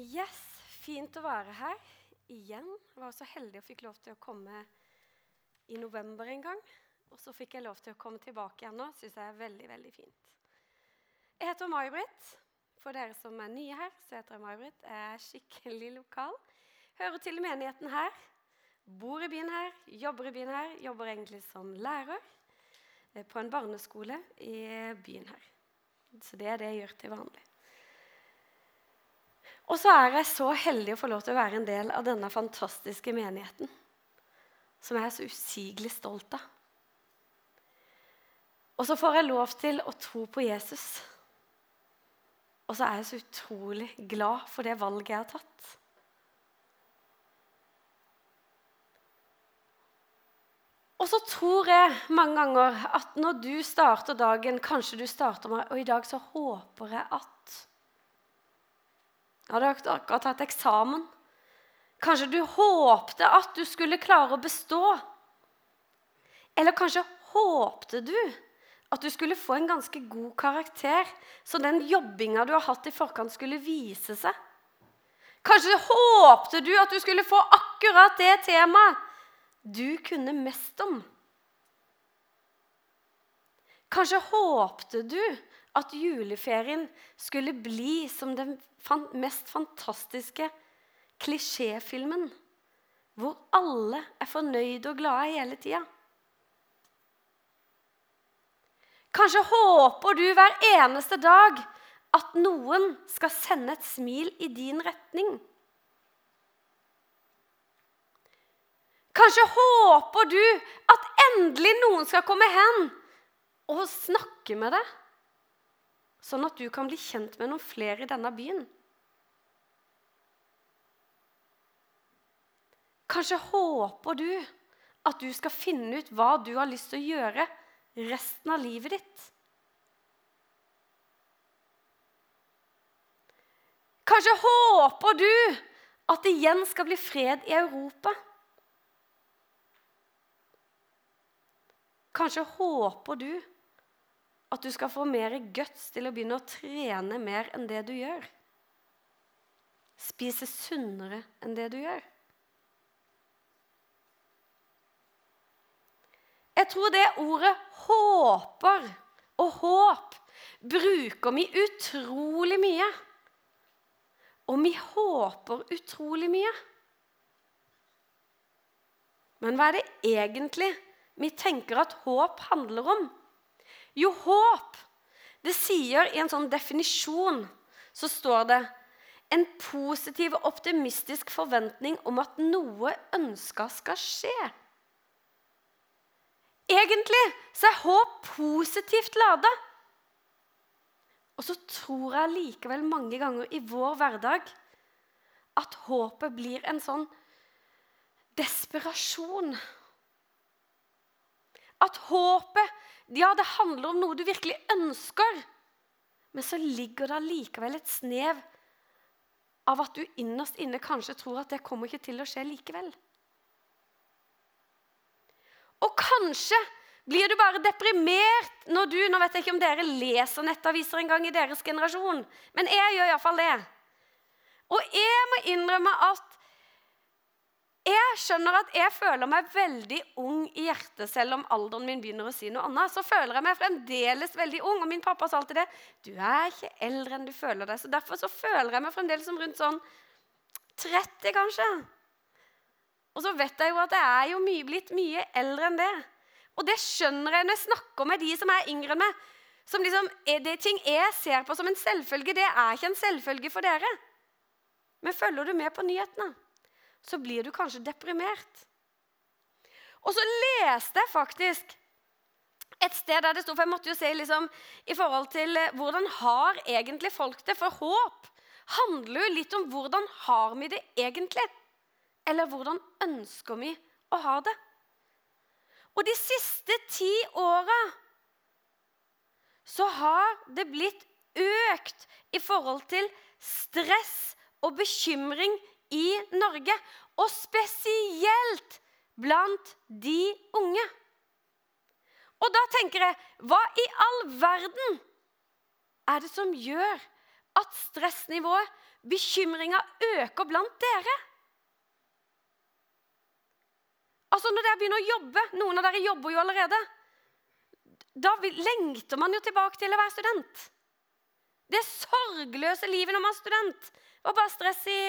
Yes, fint å være her igjen. Jeg var så heldig og fikk lov til å komme i november en gang. Og så fikk jeg lov til å komme tilbake igjen nå. Syns jeg er veldig, veldig fint. Jeg heter May-Britt. For dere som er nye her, så heter jeg May-Britt. Jeg er skikkelig lokal. Hører til menigheten her. Bor i byen her, jobber i byen her. Jobber egentlig som lærer eh, på en barneskole i byen her. Så det er det jeg gjør til vanlig. Og så er jeg så heldig å få lov til å være en del av denne fantastiske menigheten. Som jeg er så usigelig stolt av. Og så får jeg lov til å tro på Jesus. Og så er jeg så utrolig glad for det valget jeg har tatt. Og så tror jeg mange ganger at når du starter dagen Kanskje du starter med Og i dag så håper jeg at hadde akkurat tatt eksamen. Kanskje du håpte at du skulle klare å bestå. Eller kanskje håpte du at du skulle få en ganske god karakter, så den jobbinga du har hatt i forkant, skulle vise seg. Kanskje håpte du at du skulle få akkurat det temaet du kunne mest om. Kanskje håpte du at juleferien skulle bli som den mest fantastiske klisjéfilmen hvor alle er fornøyde og glade hele tida. Kanskje håper du hver eneste dag at noen skal sende et smil i din retning. Kanskje håper du at endelig noen skal komme hen og snakke med deg sånn at du kan bli kjent med noen flere i denne byen. Kanskje håper du at du skal finne ut hva du har lyst til å gjøre resten av livet ditt. Kanskje håper du at det igjen skal bli fred i Europa. Kanskje håper du at du skal få mer guts til å begynne å trene mer enn det du gjør. Spise sunnere enn det du gjør. Jeg tror det ordet 'håper' og 'håp' bruker vi utrolig mye. Og vi håper utrolig mye. Men hva er det egentlig vi tenker at håp handler om? Jo, håp. Det sier i en sånn definisjon så står det en positiv og optimistisk forventning om at noe ønska skal skje. Egentlig så er håp positivt lada. Og så tror jeg likevel mange ganger i vår hverdag at håpet blir en sånn desperasjon. At håpet ja, det handler om noe du virkelig ønsker. Men så ligger det likevel et snev av at du innerst inne kanskje tror at det kommer ikke til å skje likevel. Og kanskje blir du bare deprimert når du Nå vet jeg ikke om dere leser nettaviser en gang i deres generasjon, men jeg gjør iallfall det. Og jeg må innrømme at jeg skjønner at jeg føler meg veldig ung i hjertet, selv om alderen min begynner å si noe annet. Så føler jeg meg fremdeles veldig ung. Og min pappa sa alltid det. Du er ikke eldre enn du føler deg. Så derfor så føler jeg meg fremdeles som rundt sånn 30, kanskje. Og så vet jeg jo at jeg er jo mye, blitt mye eldre enn det. Og det skjønner jeg når jeg snakker med de som er yngre enn meg. Som liksom, er det ting jeg ser på som en selvfølge, det er ikke en selvfølge for dere. Men følger du med på nyhetene? Så blir du kanskje deprimert. Og så leste jeg faktisk et sted der det sto For jeg måtte jo se liksom, i forhold til eh, hvordan har egentlig folk det. For håp handler jo litt om hvordan har vi det egentlig? Eller hvordan ønsker vi å ha det? Og de siste ti åra så har det blitt økt i forhold til stress og bekymring i Norge. Og spesielt blant de unge. Og da tenker jeg Hva i all verden er det som gjør at stressnivået bekymringa øker blant dere. Altså Når dere begynner å jobbe Noen av dere jobber jo allerede. Da lengter man jo tilbake til å være student. Det sorgløse livet når man er student. Det var bare stress i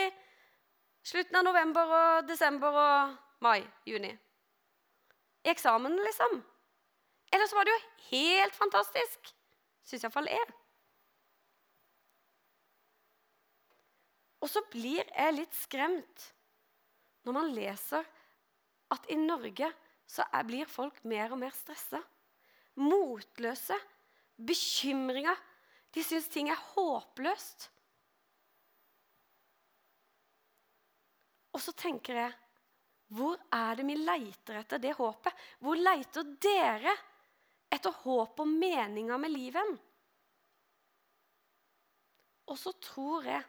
slutten av november og desember og mai, juni. I eksamen, liksom. Eller så var det jo helt fantastisk. Syns iallfall jeg. Og så blir jeg litt skremt når man leser at i Norge så blir folk mer og mer stressa. Motløse. Bekymringer. De syns ting er håpløst. Og så tenker jeg hvor er det vi leiter etter det håpet? Hvor leiter dere etter håp og meninga med livet? Og så tror jeg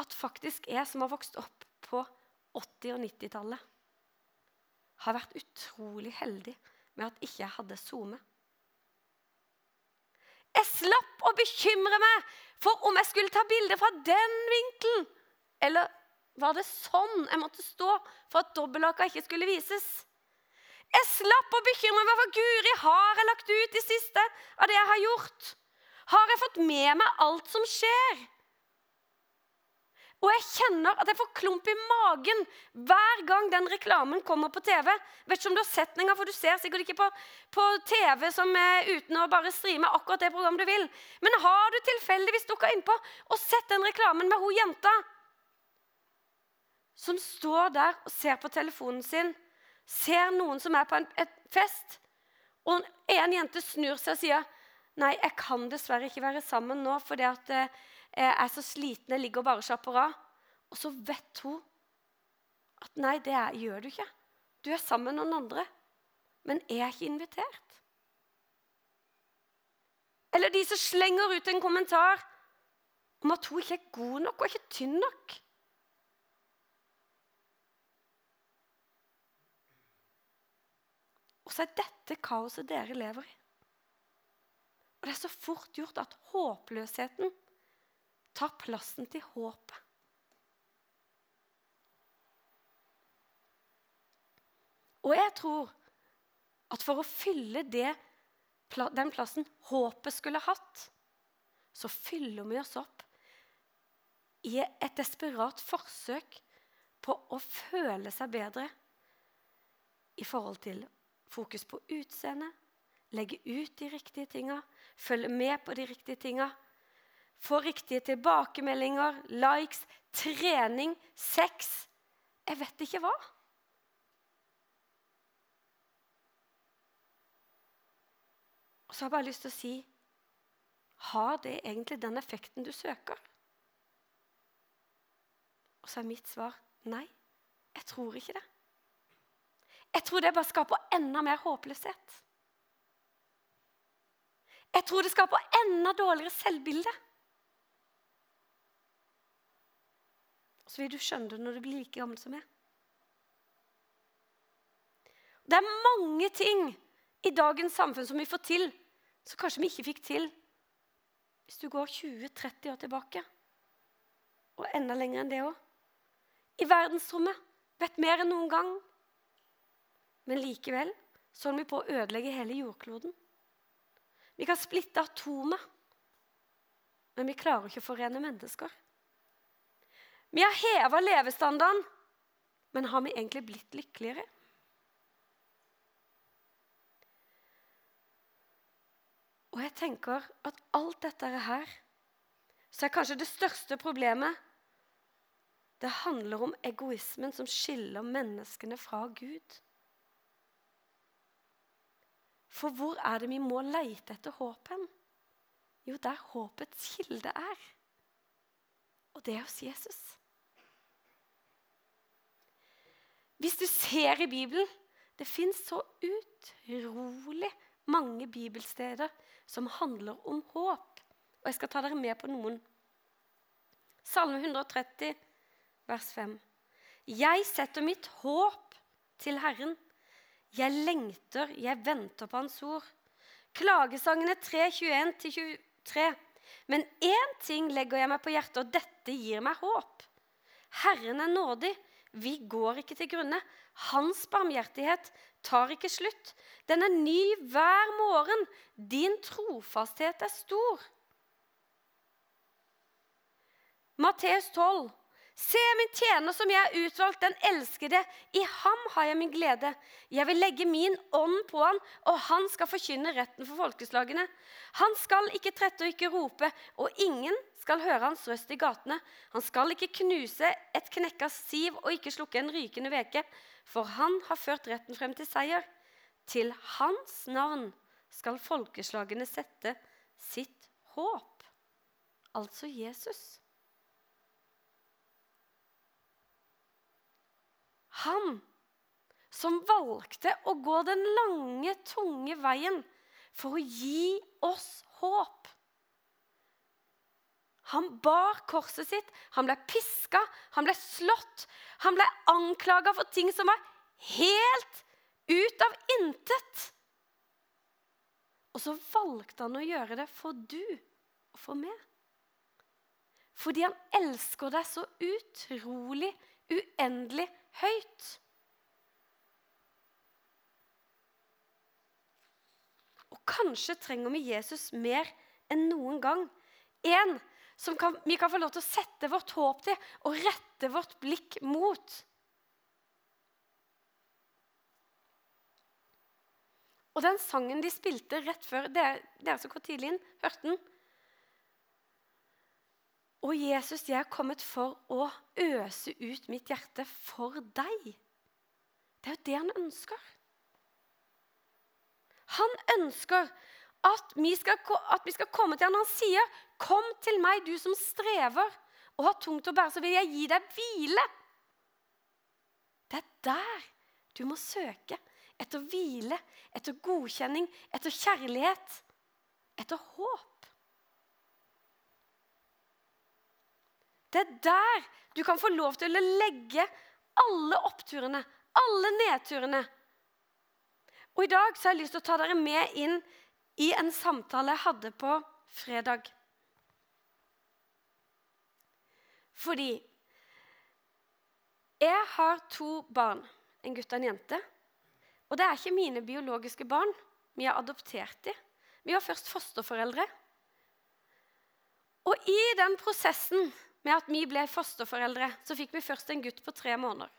at faktisk jeg som har vokst opp på 80- og 90-tallet, har vært utrolig heldig med at ikke jeg hadde SoMe. Jeg slapp å bekymre meg for om jeg skulle ta bilde fra den vinkelen. Eller var det sånn jeg måtte stå for at dobbeltlaka ikke skulle vises? Jeg slapp å bekymre meg for Guri har jeg lagt ut det siste av det jeg har gjort. Har jeg fått med meg alt som skjer? Og jeg kjenner at jeg får klump i magen hver gang den reklamen kommer på TV. Vet ikke om du har sett den for du ser sikkert ikke på, på TV som er uten å bare streame akkurat det programmet du vil. Men har du tilfeldigvis dukka innpå og sett den reklamen med hun jenta som står der og ser på telefonen sin, ser noen som er på en fest, og en jente snur seg og sier Nei, jeg kan dessverre ikke være sammen nå fordi at eh, jeg er så sliten, jeg ligger og bare slapper av. Og så vet hun at nei, det er, gjør du ikke. Du er sammen med noen andre. Men er ikke invitert. Eller de som slenger ut en kommentar om at hun ikke er god nok og ikke tynn nok. Så er dette kaoset dere lever i. Og det er så fort gjort at håpløsheten tar plassen til håpet. Og jeg tror at for å fylle det, den plassen håpet skulle hatt, så fyller vi oss opp i et desperat forsøk på å føle seg bedre i forhold til fokus på utseende, legge ut de riktige tinga, følge med på de riktige tinga, få riktige tilbakemeldinger, likes, trening, sex Jeg vet ikke hva. Og så har jeg bare lyst til å si Har det egentlig den effekten du søker? Og så er mitt svar nei. Jeg tror ikke det. Jeg tror det bare skaper enda mer håpløshet. Jeg tror det skaper enda dårligere selvbilde. så vil du skjønne det når du blir like gammel som meg. Det er mange ting i dagens samfunn som vi får til, som kanskje vi ikke fikk til hvis du går 20-30 år tilbake. Og enda lenger enn det òg. I verdensrommet vet mer enn noen gang. Men likevel så holder vi på å ødelegge hele jordkloden. Vi kan splitte atomet, men vi klarer ikke å forene mennesker. Vi har heva levestandarden, men har vi egentlig blitt lykkeligere? Og jeg tenker at alt dette her, så er kanskje det største problemet Det handler om egoismen som skiller menneskene fra Gud. For hvor er det vi må leite etter håp hen? Jo, der håpets kilde er. Og det er hos Jesus. Hvis du ser i Bibelen Det fins så utrolig mange bibelsteder som handler om håp. Og jeg skal ta dere med på noen. Salme 130, vers 5. Jeg setter mitt håp til Herren. Jeg lengter, jeg venter på Hans ord. Klagesangene 3, 21-23. Men én ting legger jeg meg på hjertet, og dette gir meg håp. Herren er nådig. Vi går ikke til grunne. Hans barmhjertighet tar ikke slutt. Den er ny hver morgen. Din trofasthet er stor. Matteus 12. Se min tjener som jeg har utvalgt, den elskede. I ham har jeg min glede. Jeg vil legge min ånd på han, og han skal forkynne retten for folkeslagene. Han skal ikke trette og ikke rope, og ingen skal høre hans røst i gatene. Han skal ikke knuse et knekka siv og ikke slukke en rykende veke, for han har ført retten frem til seier. Til hans navn skal folkeslagene sette sitt håp. Altså Jesus. Han som valgte å gå den lange, tunge veien for å gi oss håp. Han bar korset sitt, han ble piska, han ble slått. Han ble anklaga for ting som var helt ut av intet. Og så valgte han å gjøre det for du og for meg. Fordi han elsker deg så utrolig, uendelig høyt. Og kanskje trenger vi Jesus mer enn noen gang. En som kan, vi kan få lov til å sette vårt håp til og rette vårt blikk mot. Og den sangen de spilte rett før Dere, dere som går tidlig inn, hørte den. Og Jesus, jeg er kommet for å øse ut mitt hjerte for deg. Det er jo det han ønsker. Han ønsker at vi, skal, at vi skal komme til ham. Han sier, 'Kom til meg, du som strever og har tungt å bære, så vil jeg gi deg hvile.' Det er der du må søke etter hvile, etter godkjenning, etter kjærlighet, etter håp. Det er der du kan få lov til å legge alle oppturene, alle nedturene. Og I dag så har jeg lyst til å ta dere med inn i en samtale jeg hadde på fredag. Fordi jeg har to barn, en gutt og en jente. Og det er ikke mine biologiske barn. Vi har adoptert dem. Vi var først fosterforeldre. Og i den prosessen med at vi ble fosterforeldre, så fikk vi først en gutt på tre måneder.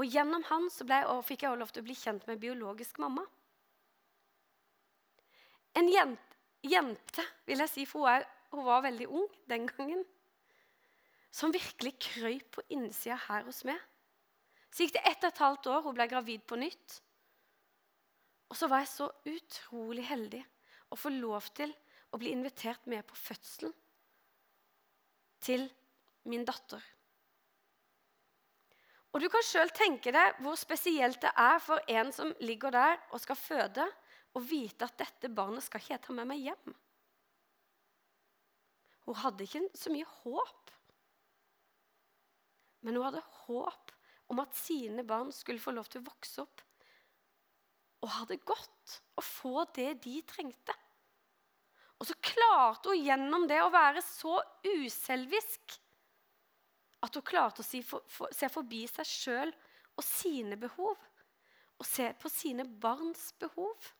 Og gjennom han så ble, fikk jeg også lov til å bli kjent med biologisk mamma. En jente, jente vil jeg si, for hun, er, hun var veldig ung den gangen, som virkelig krøyp på innsida her hos meg. Så gikk det ett og et halvt år, hun ble gravid på nytt. Og så var jeg så utrolig heldig å få lov til å bli invitert med på fødselen til min datter. Og Du kan sjøl tenke deg hvor spesielt det er for en som ligger der og skal føde, og vite at dette barnet skal ikke jeg ta med meg hjem. Hun hadde ikke så mye håp. Men hun hadde håp om at sine barn skulle få lov til å vokse opp og ha det godt og få det de trengte. Og så klarte hun gjennom det å være så uselvisk at hun klarte å si for, for, se forbi seg sjøl og sine behov. Og se på sine barns behov.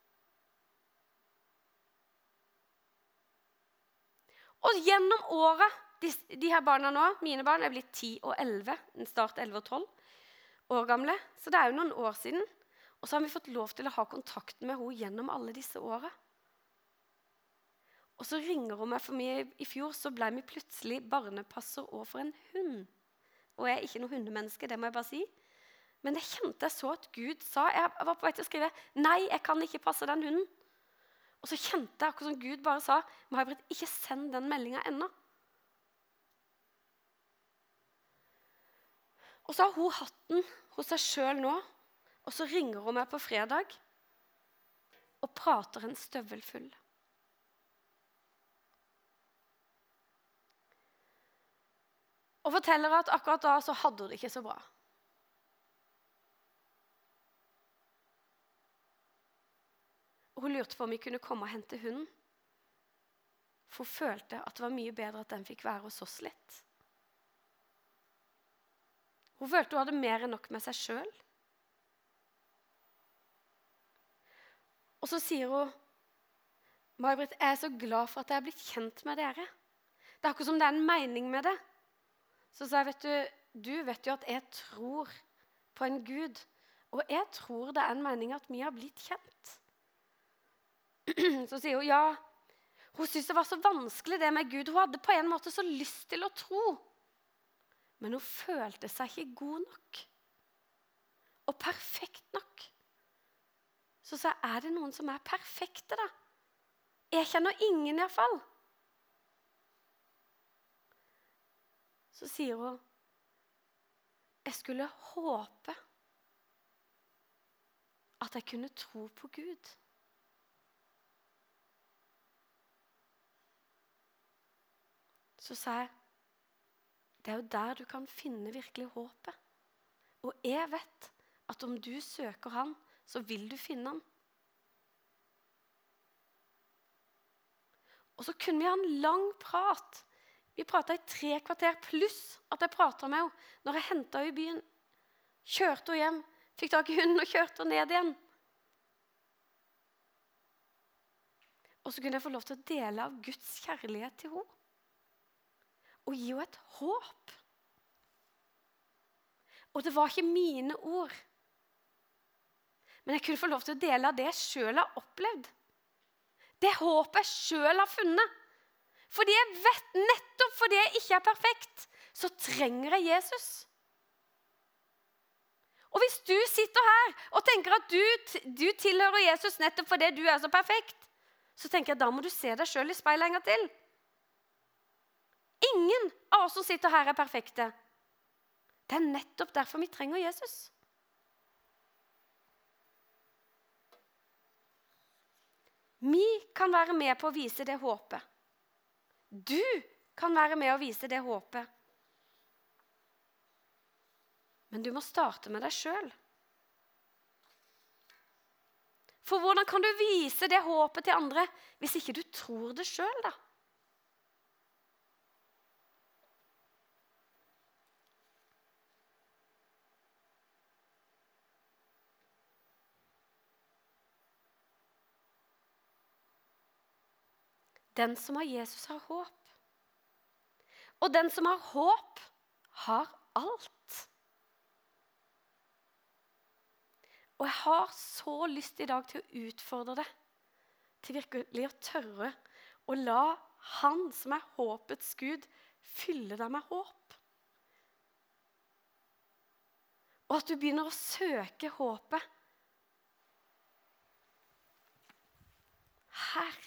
Og gjennom året de, de, her barna nå, Mine barn er blitt 10 og 11. Start 11 og 12 år gamle. Så det er jo noen år siden. Og så har vi fått lov til å ha kontakt med henne gjennom alle disse åra. Og så ringer hun meg, for vi, i fjor så ble vi plutselig barnepasser overfor en hund. Og jeg er ikke noe hundemenneske, det må jeg bare si. Men jeg kjente jeg så at Gud sa Jeg var på vei til å skrive 'Nei, jeg kan ikke passe den hunden'. Og så kjente jeg akkurat som Gud bare sa 'May-Britt, ikke send den meldinga ennå'. Og så har hun hatt den hos seg sjøl nå, og så ringer hun meg på fredag og prater en støvel full. Og forteller at akkurat da så hadde hun det ikke så bra. Hun lurte på om vi kunne komme og hente hunden. For hun følte at det var mye bedre at den fikk være hos oss litt. Hun følte hun hadde mer enn nok med seg sjøl. Og så sier hun May-Britt, jeg er så glad for at jeg er blitt kjent med dere. Det er akkurat som det er en mening med det. Så sa jeg, vet du, du vet jo at jeg tror på en Gud. Og jeg tror det er en mening at vi har blitt kjent. Så sier hun ja. Hun syntes det var så vanskelig det med Gud. Hun hadde på en måte så lyst til å tro. Men hun følte seg ikke god nok og perfekt nok. Så sa jeg er det noen som er perfekte, da? Jeg kjenner ingen, iallfall. Så sier hun jeg skulle håpe at jeg kunne tro på Gud. Så sa jeg det er jo der du kan finne virkelig håpet. Og jeg vet at om du søker Han, så vil du finne Han. Og så kunne vi ha en lang prat. Vi prata i tre kvarter pluss at jeg prata med henne når jeg henta henne i byen. Kjørte henne hjem, fikk tak i hunden og kjørte henne ned igjen. Og så kunne jeg få lov til å dele av Guds kjærlighet til henne. Og gi henne et håp. Og det var ikke mine ord. Men jeg kunne få lov til å dele av det jeg sjøl har opplevd. Det håpet jeg sjøl har funnet. Fordi jeg vet nettopp fordi jeg ikke er perfekt, så trenger jeg Jesus. Og hvis du sitter her og tenker at du, du tilhører Jesus nettopp fordi du er så perfekt, så tenker jeg da må du se deg sjøl i speilet en gang til. Ingen av oss som sitter her, er perfekte. Det er nettopp derfor vi trenger Jesus. Vi kan være med på å vise det håpet. Du kan være med og vise det håpet. Men du må starte med deg sjøl. For hvordan kan du vise det håpet til andre hvis ikke du tror det sjøl, da? Den som har Jesus, har håp. Og den som har håp, har alt. Og jeg har så lyst i dag til å utfordre det, til virkelig å tørre å la Han som er håpets Gud, fylle deg med håp. Og at du begynner å søke håpet her.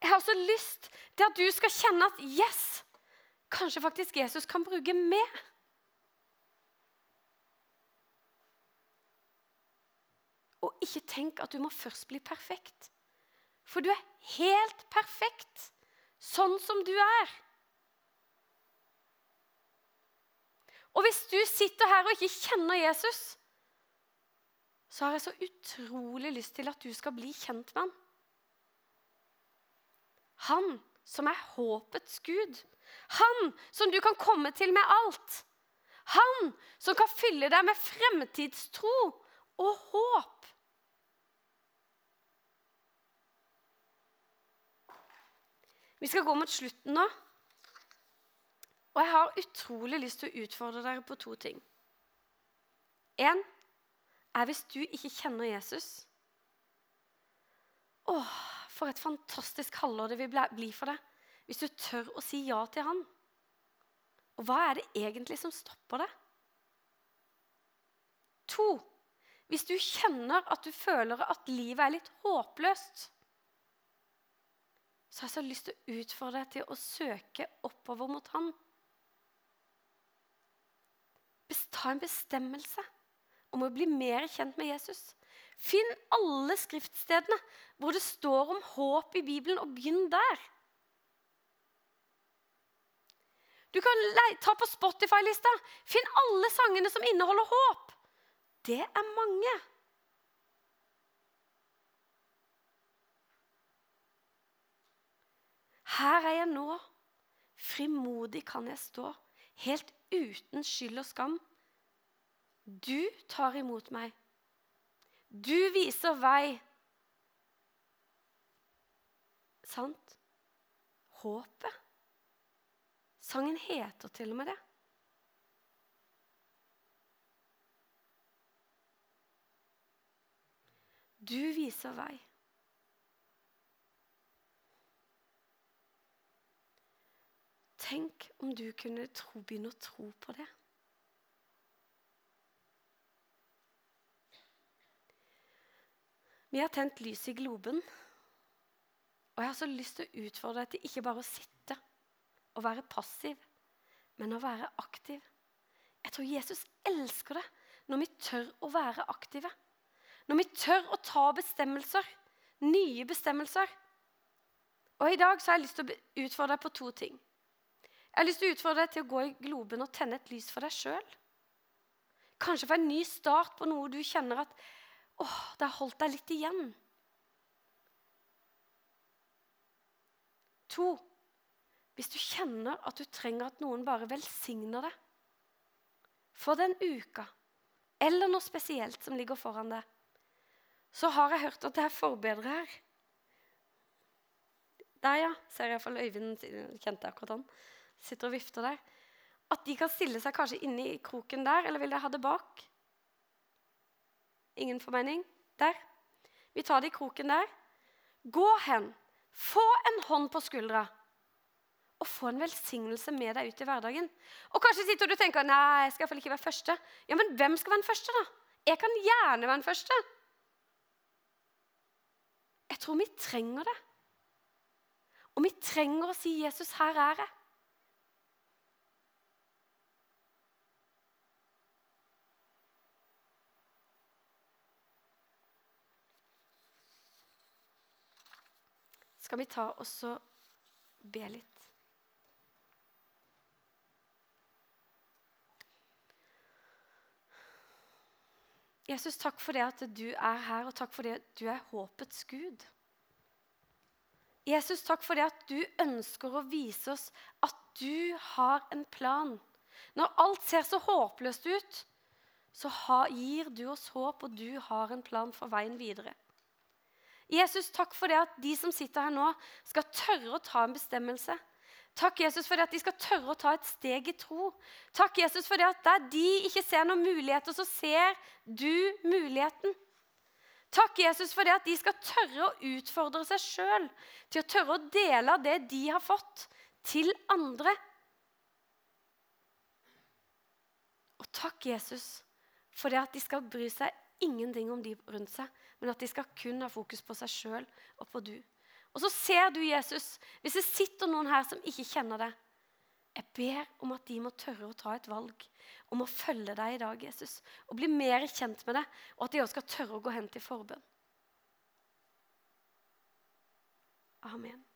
Jeg har så lyst til at du skal kjenne at yes, kanskje faktisk Jesus kan bruke meg. Og ikke tenk at du må først bli perfekt. For du er helt perfekt sånn som du er. Og hvis du sitter her og ikke kjenner Jesus, så har jeg så utrolig lyst til at du skal bli kjent med ham. Han som er håpets Gud. Han som du kan komme til med alt. Han som kan fylle deg med fremtidstro og håp. Vi skal gå mot slutten nå. Og jeg har utrolig lyst til å utfordre dere på to ting. Én er hvis du ikke kjenner Jesus. Åh, for et fantastisk halvår det vil bli for deg hvis du tør å si ja til han. Og hva er det egentlig som stopper deg? To, hvis du kjenner at du føler at livet er litt håpløst, så har jeg så lyst til å utfordre deg til å søke oppover mot han. Ta en bestemmelse om å bli mer kjent med Jesus. Finn alle skriftstedene hvor det står om håp i Bibelen, og begynn der. Du kan ta på Spotify-lista. Finn alle sangene som inneholder håp. det er mange. Her er jeg nå. Frimodig kan jeg stå, helt uten skyld og skam. Du tar imot meg. Du viser vei. Sant? Håpet. Sangen heter til og med det. Du viser vei. Tenk om du kunne tro, begynne å tro på det. Vi har tent lys i globen. Og jeg har så lyst til å utfordre deg til ikke bare å sitte og være passiv, men å være aktiv. Jeg tror Jesus elsker det når vi tør å være aktive. Når vi tør å ta bestemmelser. Nye bestemmelser. Og I dag så har jeg lyst til å utfordre deg på to ting. Jeg har lyst til å utfordre deg til å gå i globen og tenne et lys for deg sjøl. Kanskje få en ny start på noe du kjenner at åh, det har holdt deg litt igjen. To, hvis du kjenner at du trenger at noen bare velsigner deg for den uka, eller noe spesielt som ligger foran deg, så har jeg hørt at det er forbedre her. Der, ja. Ser jeg iallfall Øyvind kjente akkurat han sitter og vifter der, at de kan stille seg kanskje inne i kroken der, eller vil dere ha det bak? Ingen formening? Der. Vi tar det i kroken der. Gå hen. Få en hånd på skuldra. Og få en velsignelse med deg ut i hverdagen. Og Kanskje sitter du og tenker nei, jeg skal iallfall ikke være første. Ja, Men hvem skal være den første, da? Jeg kan gjerne være den første. Jeg tror vi trenger det. Og vi trenger å si 'Jesus, her er jeg'. Skal vi ta og så be litt. Jesus, takk for det at du er her, og takk for det at du er håpets Gud. Jesus, takk for det at du ønsker å vise oss at du har en plan. Når alt ser så håpløst ut, så gir du oss håp, og du har en plan for veien videre. Jesus, takk for det at de som sitter her nå, skal tørre å ta en bestemmelse. Takk, Jesus, for det at de skal tørre å ta et steg i tro. Takk, Jesus, for det at der de ikke ser noen muligheter, så ser du muligheten. Takk, Jesus, for det at de skal tørre å utfordre seg sjøl til å tørre å dele av det de har fått, til andre. Og takk, Jesus, for det at de skal bry seg ingenting om de rundt seg, men at de skal kun ha fokus på seg sjøl og på du. Og så ser du Jesus, hvis det sitter noen her som ikke kjenner deg, Jeg ber om at de må tørre å ta et valg om å følge deg i dag, Jesus. Og bli mer kjent med deg, og at de også skal tørre å gå hen til forbønn. Amen.